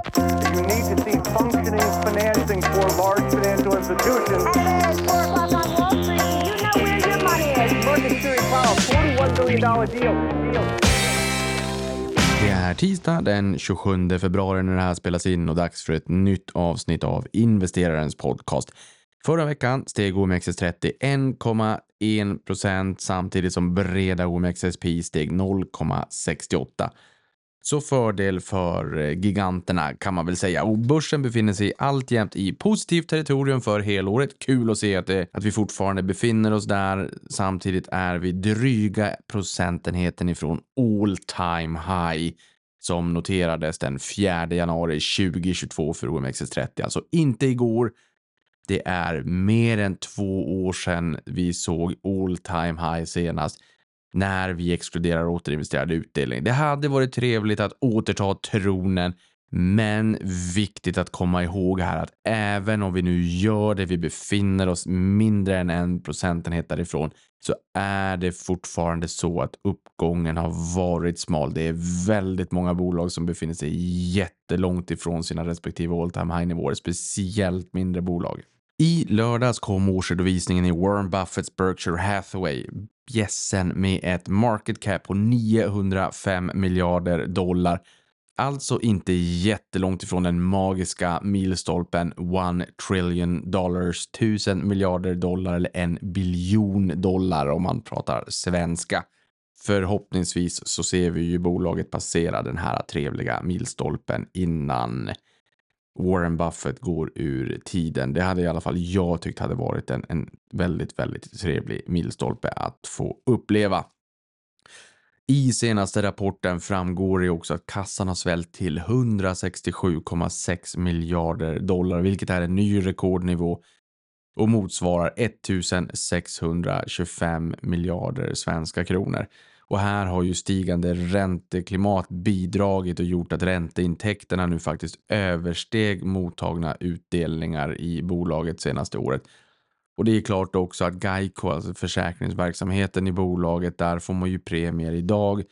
You need to see functioning financing for large financial institutions. At 4 o'clock on Wall Street, you know where your money is. Market Theory Powell, $41 billion deal. deal. Det är tisdag den 27 februari när det här spelas in och dags för ett nytt avsnitt av investerarens podcast. Förra veckan steg OMXS30 1,1 procent samtidigt som breda OMXSP steg 0,68. Så fördel för eh, giganterna kan man väl säga. Och börsen befinner sig alltjämt i positivt territorium för helåret. Kul att se att, det, att vi fortfarande befinner oss där. Samtidigt är vi dryga procentenheten ifrån all time high som noterades den 4 januari 2022 för OMXS30. Alltså inte igår. Det är mer än två år sedan vi såg all time high senast när vi exkluderar återinvesterad utdelning. Det hade varit trevligt att återta tronen, men viktigt att komma ihåg här att även om vi nu gör det, vi befinner oss mindre än en procentenhet därifrån, så är det fortfarande så att uppgången har varit smal. Det är väldigt många bolag som befinner sig jättelångt ifrån sina respektive all time high nivåer, speciellt mindre bolag. I lördags kom årsredovisningen i Warren Buffetts Berkshire Hathaway bjässen med ett market cap på 905 miljarder dollar. Alltså inte jättelångt ifrån den magiska milstolpen 1 trillion dollars, 1000 miljarder dollar eller en biljon dollar om man pratar svenska. Förhoppningsvis så ser vi ju bolaget passera den här trevliga milstolpen innan Warren Buffett går ur tiden. Det hade i alla fall jag tyckt hade varit en, en väldigt, väldigt trevlig milstolpe att få uppleva. I senaste rapporten framgår det också att kassan har svällt till 167,6 miljarder dollar, vilket är en ny rekordnivå och motsvarar 1625 miljarder svenska kronor. Och här har ju stigande ränteklimat bidragit och gjort att ränteintäkterna nu faktiskt översteg mottagna utdelningar i bolaget senaste året. Och det är klart också att Geico, alltså försäkringsverksamheten i bolaget, där får man ju premier idag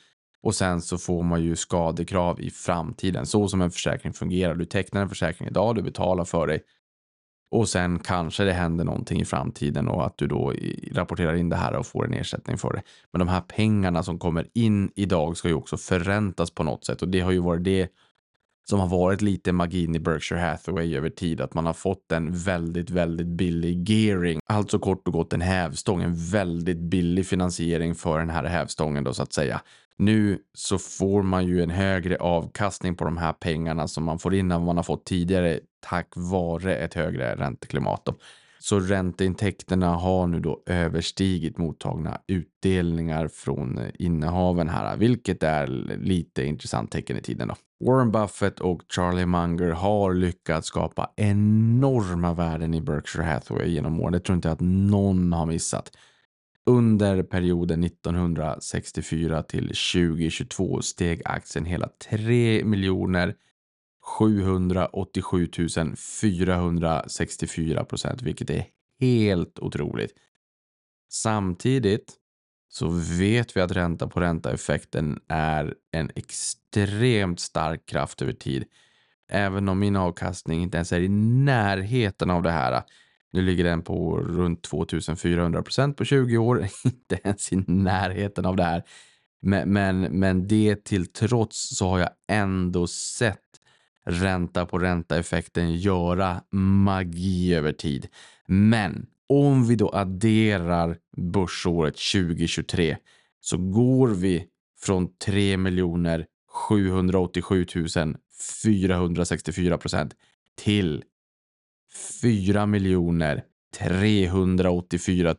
och sen så får man ju skadekrav i framtiden. Så som en försäkring fungerar. Du tecknar en försäkring idag, du betalar för dig och sen kanske det händer någonting i framtiden och att du då rapporterar in det här och får en ersättning för det. Men de här pengarna som kommer in idag ska ju också förräntas på något sätt och det har ju varit det som har varit lite magin i Berkshire Hathaway över tid, att man har fått en väldigt, väldigt billig gearing. Alltså kort och gott en hävstång, en väldigt billig finansiering för den här hävstången då så att säga. Nu så får man ju en högre avkastning på de här pengarna som man får in än man har fått tidigare tack vare ett högre ränteklimat. Då. Så ränteintäkterna har nu då överstigit mottagna utdelningar från innehaven här, vilket är lite intressant tecken i tiden. Då. Warren Buffett och Charlie Munger har lyckats skapa enorma värden i Berkshire Hathaway genom åren. Det tror inte att någon har missat. Under perioden 1964 till 2022 steg aktien hela 3 miljoner 787 464 procent, vilket är helt otroligt. Samtidigt så vet vi att ränta på ränta-effekten är en extremt stark kraft över tid. Även om min avkastning inte ens är i närheten av det här. Nu ligger den på runt 2400 procent på 20 år, inte ens i närheten av det här. Men, men, men det till trots så har jag ändå sett ränta på ränta-effekten göra magi över tid. Men om vi då adderar börsåret 2023 så går vi från 3 miljoner 787 464 procent till 4 miljoner 384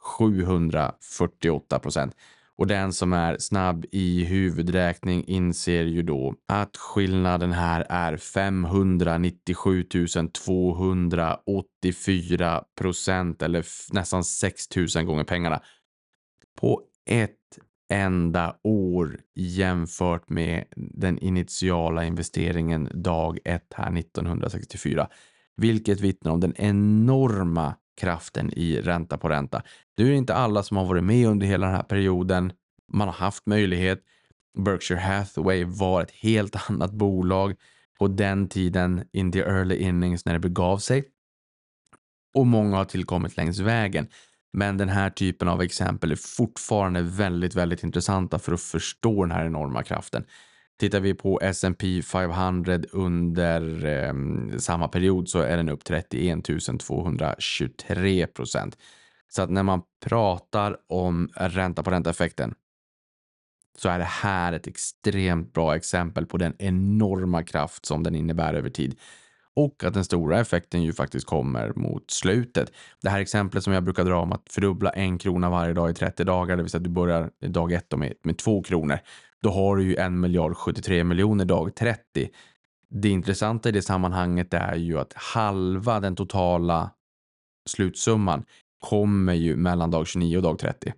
748 procent. Och den som är snabb i huvudräkning inser ju då att skillnaden här är 597 284 procent eller nästan 6 000 gånger pengarna på ett enda år jämfört med den initiala investeringen dag 1 här 1964. Vilket vittnar om den enorma kraften i ränta på ränta. Nu är det inte alla som har varit med under hela den här perioden. Man har haft möjlighet. Berkshire Hathaway var ett helt annat bolag. på den tiden in the early innings när det begav sig. Och många har tillkommit längs vägen. Men den här typen av exempel är fortfarande väldigt, väldigt intressanta för att förstå den här enorma kraften. Tittar vi på S&P 500 under eh, samma period så är den upp 31 223 procent. Så att när man pratar om ränta på ränta-effekten så är det här ett extremt bra exempel på den enorma kraft som den innebär över tid. Och att den stora effekten ju faktiskt kommer mot slutet. Det här exemplet som jag brukar dra om att fördubbla en krona varje dag i 30 dagar, det vill säga att du börjar dag ett med, med två kronor. Då har du ju en miljard 73 miljoner dag 30. Det intressanta i det sammanhanget är ju att halva den totala slutsumman kommer ju mellan dag 29 och dag 30.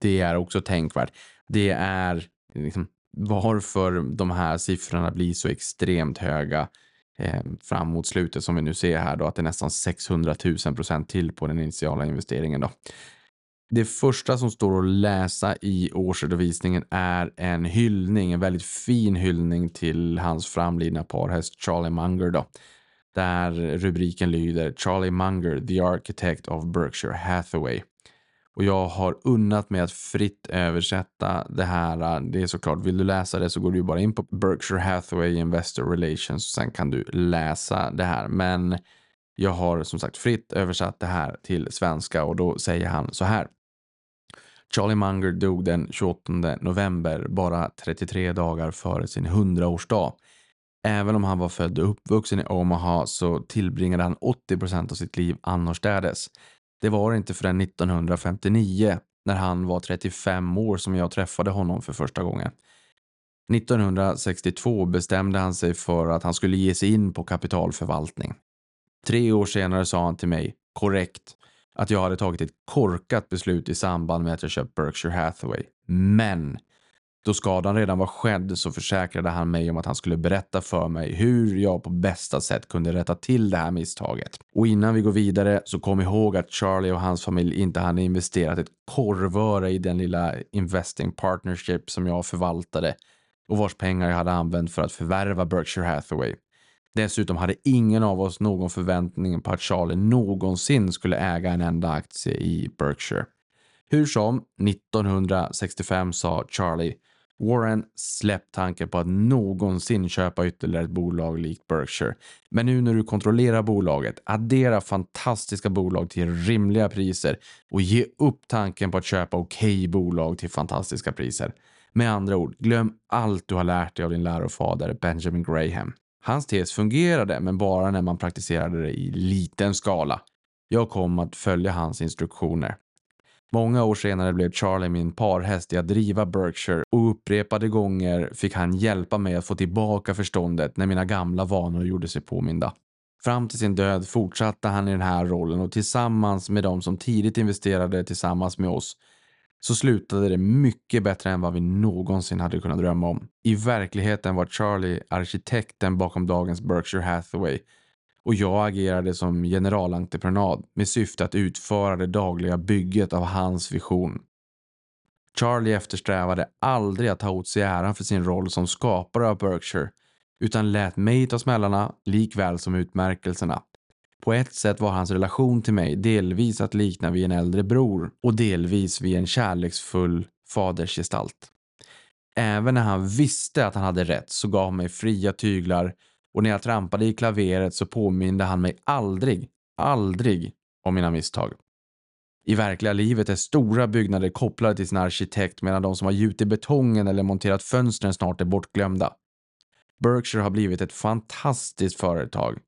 Det är också tänkvärt. Det är liksom varför de här siffrorna blir så extremt höga eh, fram mot slutet som vi nu ser här då, att det är nästan 600 000 procent till på den initiala investeringen då. Det första som står att läsa i årsredovisningen är en hyllning, en väldigt fin hyllning till hans framlidna parhäst Charlie Munger då. Där rubriken lyder Charlie Munger, the architect of Berkshire Hathaway. Och jag har unnat mig att fritt översätta det här. Äh, det är såklart, vill du läsa det så går du bara in på Berkshire Hathaway Investor Relations. Sen kan du läsa det här. Men jag har som sagt fritt översatt det här till svenska och då säger han så här. Charlie Munger dog den 28 november, bara 33 dagar före sin 100-årsdag. Även om han var född och uppvuxen i Omaha så tillbringade han 80 procent av sitt liv annorstädes. Det var inte förrän 1959, när han var 35 år, som jag träffade honom för första gången. 1962 bestämde han sig för att han skulle ge sig in på kapitalförvaltning. Tre år senare sa han till mig, korrekt, att jag hade tagit ett korkat beslut i samband med att jag köpt Berkshire Hathaway. Men då skadan redan var skedd så försäkrade han mig om att han skulle berätta för mig hur jag på bästa sätt kunde rätta till det här misstaget. Och innan vi går vidare så kom ihåg att Charlie och hans familj inte hade investerat ett korvöre i den lilla investing partnership som jag förvaltade och vars pengar jag hade använt för att förvärva Berkshire Hathaway. Dessutom hade ingen av oss någon förväntning på att Charlie någonsin skulle äga en enda aktie i Berkshire. Hur som, 1965 sa Charlie Warren släpp tanken på att någonsin köpa ytterligare ett bolag likt Berkshire. Men nu när du kontrollerar bolaget, addera fantastiska bolag till rimliga priser och ge upp tanken på att köpa okej okay bolag till fantastiska priser. Med andra ord, glöm allt du har lärt dig av din lärofader Benjamin Graham. Hans tes fungerade, men bara när man praktiserade det i liten skala. Jag kom att följa hans instruktioner. Många år senare blev Charlie min parhäst i att driva Berkshire och upprepade gånger fick han hjälpa mig att få tillbaka förståndet när mina gamla vanor gjorde sig påminda. Fram till sin död fortsatte han i den här rollen och tillsammans med de som tidigt investerade tillsammans med oss så slutade det mycket bättre än vad vi någonsin hade kunnat drömma om. I verkligheten var Charlie arkitekten bakom dagens Berkshire Hathaway och jag agerade som generalentreprenad med syfte att utföra det dagliga bygget av hans vision. Charlie eftersträvade aldrig att ta åt sig äran för sin roll som skapare av Berkshire utan lät mig ta smällarna likväl som utmärkelserna. På ett sätt var hans relation till mig delvis att likna vid en äldre bror och delvis vid en kärleksfull fadersgestalt. Även när han visste att han hade rätt så gav han mig fria tyglar och när jag trampade i klaveret så påminde han mig aldrig, aldrig om mina misstag. I verkliga livet är stora byggnader kopplade till sin arkitekt medan de som har gjutit betongen eller monterat fönstren snart är bortglömda. Berkshire har blivit ett fantastiskt företag.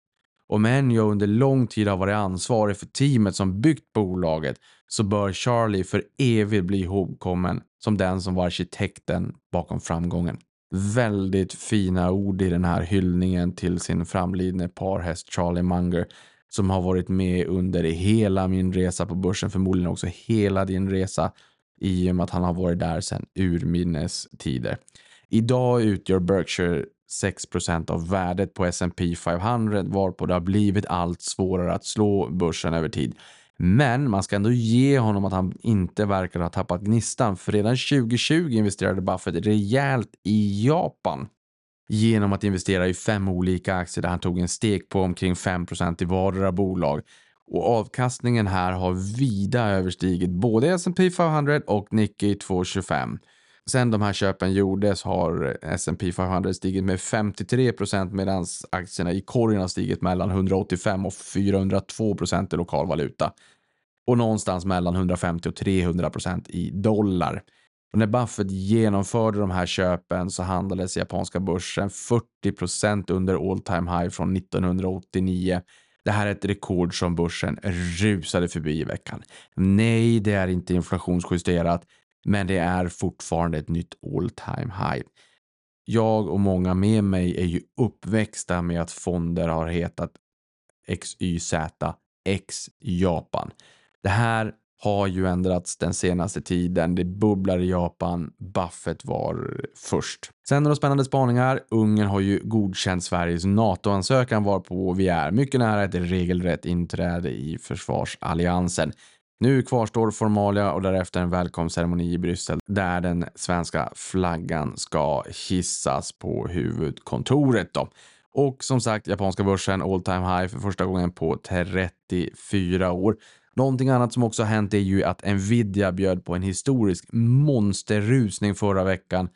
Om än jag under lång tid har varit ansvarig för teamet som byggt bolaget så bör Charlie för evigt bli ihågkommen som den som var arkitekten bakom framgången väldigt fina ord i den här hyllningen till sin framlidne parhäst Charlie Munger som har varit med under hela min resa på börsen, förmodligen också hela din resa i och med att han har varit där sedan urminnes tider. Idag utgör Berkshire 6% av värdet på S&P 500 varpå det har blivit allt svårare att slå börsen över tid. Men man ska ändå ge honom att han inte verkar ha tappat gnistan, för redan 2020 investerade Buffett rejält i Japan. genom att investera i fem olika aktier där han tog en stek på omkring 5% i vardera bolag. Och avkastningen här har vida överstigit både S&P 500 och Nikkei 225. Sen de här köpen gjordes har S&P 500 stigit med 53 medan aktierna i korgen har stigit mellan 185 och 402 procent i lokal valuta. Och någonstans mellan 150 och 300 procent i dollar. Och när Buffett genomförde de här köpen så handlades japanska börsen 40 procent under all time high från 1989. Det här är ett rekord som börsen rusade förbi i veckan. Nej, det är inte inflationsjusterat, men det är fortfarande ett nytt all time high. Jag och många med mig är ju uppväxta med att fonder har hetat XYZ X Japan. Det här har ju ändrats den senaste tiden. Det bubblar i Japan. Buffett var först. Sen några spännande spaningar. Ungern har ju godkänt Sveriges NATO-ansökan varpå vi är mycket nära ett regelrätt inträde i försvarsalliansen. Nu kvarstår formalia och därefter en välkomstceremoni i Bryssel där den svenska flaggan ska hissas på huvudkontoret. Då. Och som sagt, japanska börsen all time high för första gången på 34 år. Någonting annat som också har hänt är ju att Nvidia bjöd på en historisk monsterrusning förra veckan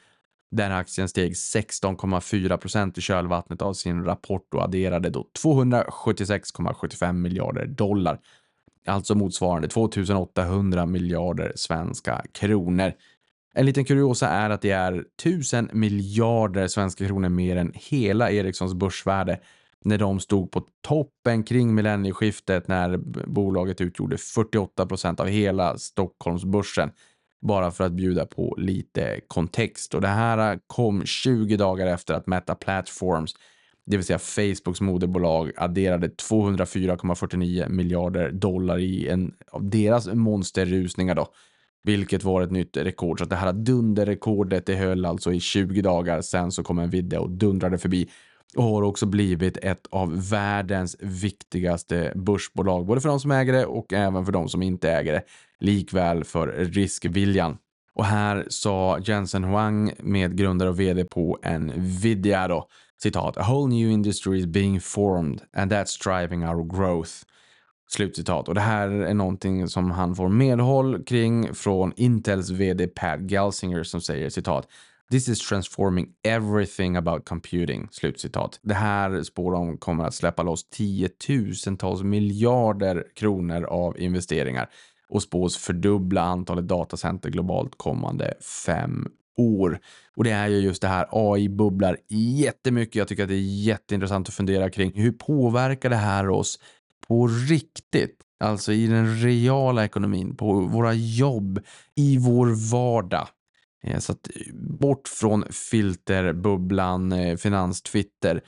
där aktien steg 16,4% i kölvattnet av sin rapport och adderade då 276,75 miljarder dollar. Alltså motsvarande 2800 miljarder svenska kronor. En liten kuriosa är att det är 1000 miljarder svenska kronor mer än hela Ericssons börsvärde när de stod på toppen kring millennieskiftet när bolaget utgjorde 48 procent av hela Stockholmsbörsen. Bara för att bjuda på lite kontext. Och det här kom 20 dagar efter att Meta Platforms, det vill säga Facebooks moderbolag, adderade 204,49 miljarder dollar i en av deras monsterrusningar då. Vilket var ett nytt rekord. Så det här dunderrekordet det höll alltså i 20 dagar. Sen så kom en video och dundrade förbi och har också blivit ett av världens viktigaste börsbolag, både för de som äger det och även för de som inte äger det. Likväl för riskviljan. Och här sa Jensen Huang, medgrundare och vd på Nvidia då, citat, “A whole new industry is being formed and that's driving our growth”. Slutcitat. Och det här är någonting som han får medhåll kring från Intels vd Pat Gelsinger som säger citat This is transforming everything about computing. Slutcitat. Det här spår de kommer att släppa loss tiotusentals miljarder kronor av investeringar och spås fördubbla antalet datacenter globalt kommande fem år. Och det är ju just det här AI bubblar jättemycket. Jag tycker att det är jätteintressant att fundera kring hur påverkar det här oss på riktigt? Alltså i den reala ekonomin, på våra jobb, i vår vardag. Eh, så att eh, bort från filterbubblan, eh, finanstwitter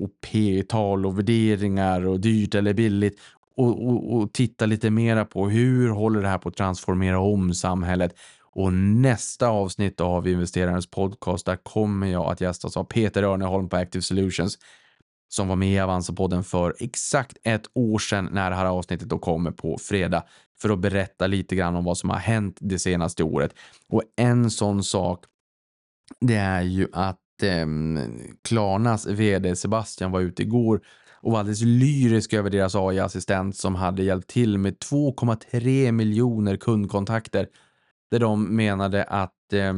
och P-tal och värderingar och dyrt eller billigt och, och, och, titta lite mera på hur håller det här på att transformera om samhället. Och nästa avsnitt av investerarens podcast, där kommer jag att gästas av Peter Örneholm på Active Solutions som var med i Avanza-podden för exakt ett år sedan när det här avsnittet då kommer på fredag för att berätta lite grann om vad som har hänt det senaste året. Och en sån sak, det är ju att eh, Klarnas vd Sebastian var ute igår och var alldeles lyrisk över deras AI-assistent som hade hjälpt till med 2,3 miljoner kundkontakter där de menade att eh,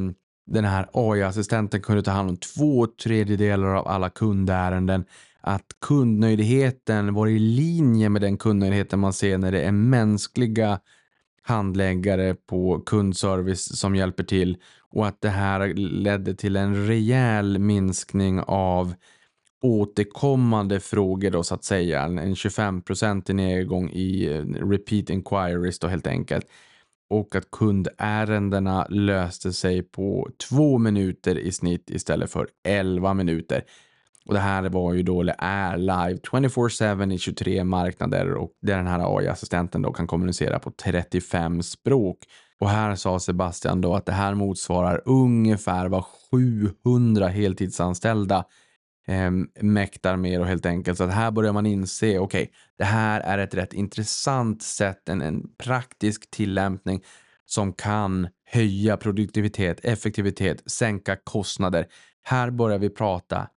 den här AI-assistenten kunde ta hand om två tredjedelar av alla kundärenden att kundnöjdheten var i linje med den kundnöjdheten man ser när det är mänskliga handläggare på kundservice som hjälper till och att det här ledde till en rejäl minskning av återkommande frågor då så att säga. En 25 i nedgång i eh, repeat inquiries då helt enkelt. Och att kundärendena löste sig på två minuter i snitt istället för 11 minuter. Och det här var ju då, eller är live 24-7 i 23 marknader och där den här AI-assistenten då kan kommunicera på 35 språk. Och här sa Sebastian då att det här motsvarar ungefär vad 700 heltidsanställda eh, mäktar med och helt enkelt. Så att här börjar man inse, okej, okay, det här är ett rätt intressant sätt, en, en praktisk tillämpning som kan höja produktivitet, effektivitet, sänka kostnader. Här börjar vi prata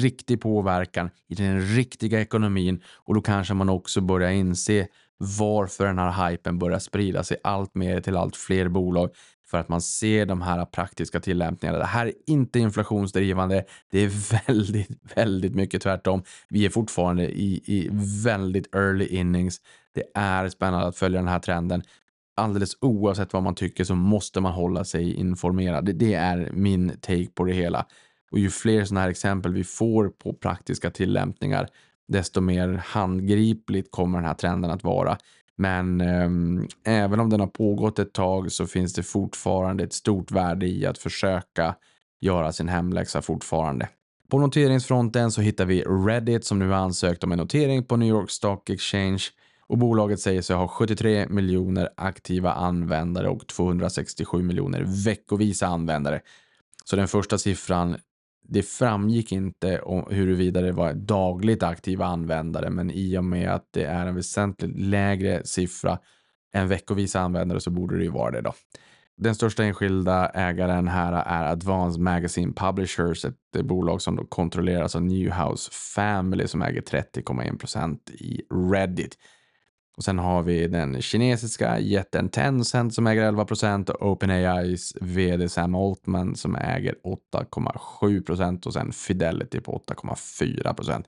riktig påverkan i den riktiga ekonomin och då kanske man också börjar inse varför den här hypen börjar sprida sig allt mer till allt fler bolag för att man ser de här praktiska tillämpningarna. Det här är inte inflationsdrivande. Det är väldigt, väldigt mycket tvärtom. Vi är fortfarande i, i väldigt early innings. Det är spännande att följa den här trenden. Alldeles oavsett vad man tycker så måste man hålla sig informerad. Det, det är min take på det hela. Och ju fler sådana här exempel vi får på praktiska tillämpningar, desto mer handgripligt kommer den här trenden att vara. Men eh, även om den har pågått ett tag så finns det fortfarande ett stort värde i att försöka göra sin hemläxa fortfarande. På noteringsfronten så hittar vi Reddit som nu har ansökt om en notering på New York Stock Exchange och bolaget säger sig ha 73 miljoner aktiva användare och 267 miljoner veckovisa användare. Så den första siffran det framgick inte om huruvida det var dagligt aktiva användare, men i och med att det är en väsentligt lägre siffra än veckovisa användare så borde det ju vara det då. Den största enskilda ägaren här är Advanced Magazine Publishers, ett bolag som då kontrolleras av Newhouse Family som äger 30,1 procent i Reddit. Och sen har vi den kinesiska jätten Tencent som äger 11 procent och OpenAIs vd Sam Altman som äger 8,7 procent och sen Fidelity på 8,4 procent.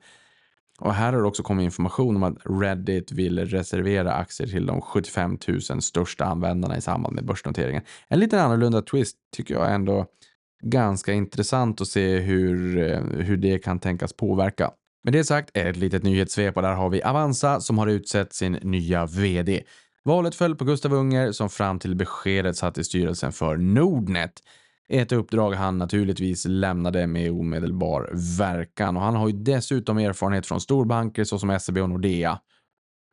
Och här har det också kommit information om att Reddit vill reservera aktier till de 75 000 största användarna i samband med börsnoteringen. En lite annorlunda twist tycker jag ändå ganska intressant att se hur, eh, hur det kan tänkas påverka. Med det sagt, ett litet nyhetssvep och där har vi Avanza som har utsett sin nya VD. Valet föll på Gustav Unger som fram till beskedet satt i styrelsen för Nordnet. Ett uppdrag han naturligtvis lämnade med omedelbar verkan och han har ju dessutom erfarenhet från storbanker såsom SEB och Nordea.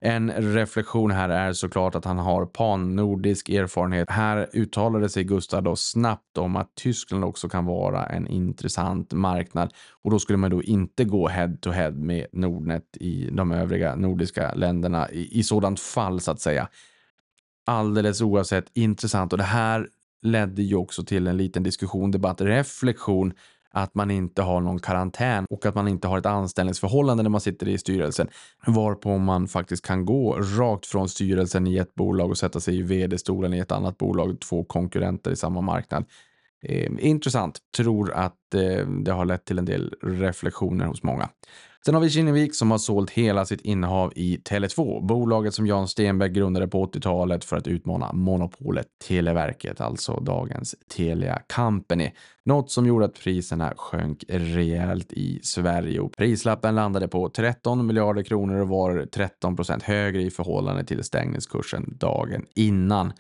En reflektion här är såklart att han har pan-nordisk erfarenhet. Här uttalade sig Gustav då snabbt om att Tyskland också kan vara en intressant marknad och då skulle man då inte gå head to head med Nordnet i de övriga nordiska länderna i, i sådant fall så att säga. Alldeles oavsett intressant och det här ledde ju också till en liten diskussion, debatt, reflektion att man inte har någon karantän och att man inte har ett anställningsförhållande när man sitter i styrelsen. Varpå man faktiskt kan gå rakt från styrelsen i ett bolag och sätta sig i vd-stolen i ett annat bolag, två konkurrenter i samma marknad. Eh, intressant. Tror att eh, det har lett till en del reflektioner hos många. Sen har vi Kinnevik som har sålt hela sitt innehav i Tele2, bolaget som Jan Stenbeck grundade på 80-talet för att utmana monopolet Televerket, alltså dagens Telia Company. Något som gjorde att priserna sjönk rejält i Sverige och prislappen landade på 13 miljarder kronor och var 13 procent högre i förhållande till stängningskursen dagen innan.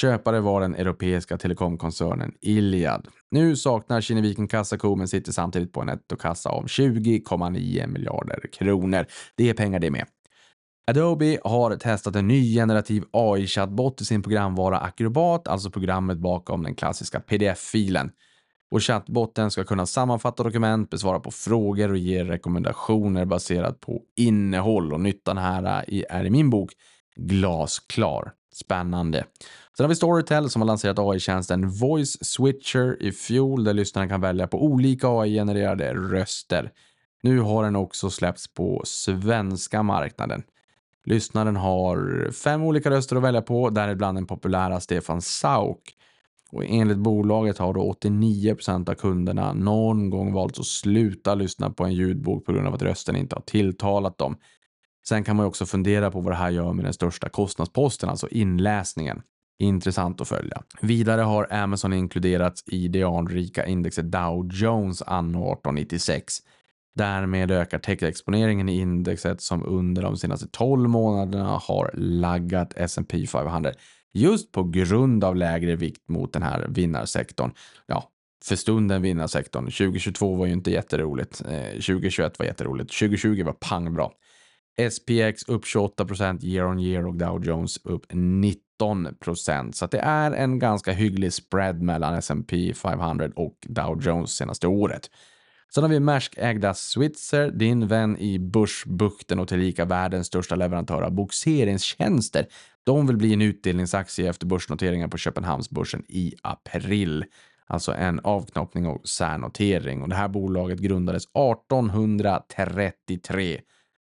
Köpare var den europeiska telekomkoncernen Iliad. Nu saknar Kinneviken kassako men sitter samtidigt på en nettokassa om 20,9 miljarder kronor. Det är pengar det med. Adobe har testat en ny generativ AI-chattbot i sin programvara Acrobat, alltså programmet bakom den klassiska pdf-filen. Och chattbotten ska kunna sammanfatta dokument, besvara på frågor och ge rekommendationer baserat på innehåll. Och nyttan här är i min bok glasklar. Spännande. Sen har vi Storytel som har lanserat AI-tjänsten Voice Switcher i fjol där lyssnarna kan välja på olika AI-genererade röster. Nu har den också släppts på svenska marknaden. Lyssnaren har fem olika röster att välja på, däribland den populära Stefan Sauk. Och enligt bolaget har då 89 av kunderna någon gång valt att sluta lyssna på en ljudbok på grund av att rösten inte har tilltalat dem. Sen kan man ju också fundera på vad det här gör med den största kostnadsposten, alltså inläsningen. Intressant att följa. Vidare har Amazon inkluderats i det anrika indexet Dow Jones anno 1896. Därmed ökar techexponeringen i indexet som under de senaste 12 månaderna har laggat S&P 500 just på grund av lägre vikt mot den här vinnarsektorn. Ja, för stunden vinnarsektorn. 2022 var ju inte jätteroligt. Eh, 2021 var jätteroligt. 2020 var pangbra. SPX upp 28 procent year on year och Dow Jones upp 19 procent. Så det är en ganska hygglig spread mellan S&P 500 och Dow Jones senaste året. Sen har vi Maersk-ägda Switzer, din vän i Börsbukten och tillika världens största leverantör av bogseringstjänster. De vill bli en utdelningsaktie efter börsnoteringen på Köpenhamnsbörsen i april. Alltså en avknoppning och särnotering. Och det här bolaget grundades 1833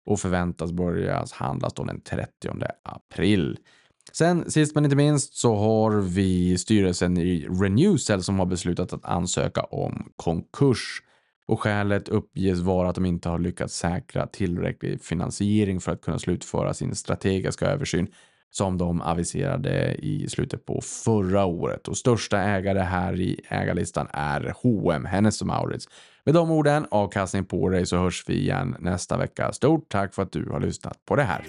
och förväntas börja handlas då den 30 april. Sen sist men inte minst så har vi styrelsen i Renewcell som har beslutat att ansöka om konkurs. Och skälet uppges vara att de inte har lyckats säkra tillräcklig finansiering för att kunna slutföra sin strategiska översyn som de aviserade i slutet på förra året. Och största ägare här i ägarlistan är H&M, Hennes Mauritz. Med de orden, avkastning på dig, så hörs vi igen nästa vecka. Stort tack för att du har lyssnat på det här.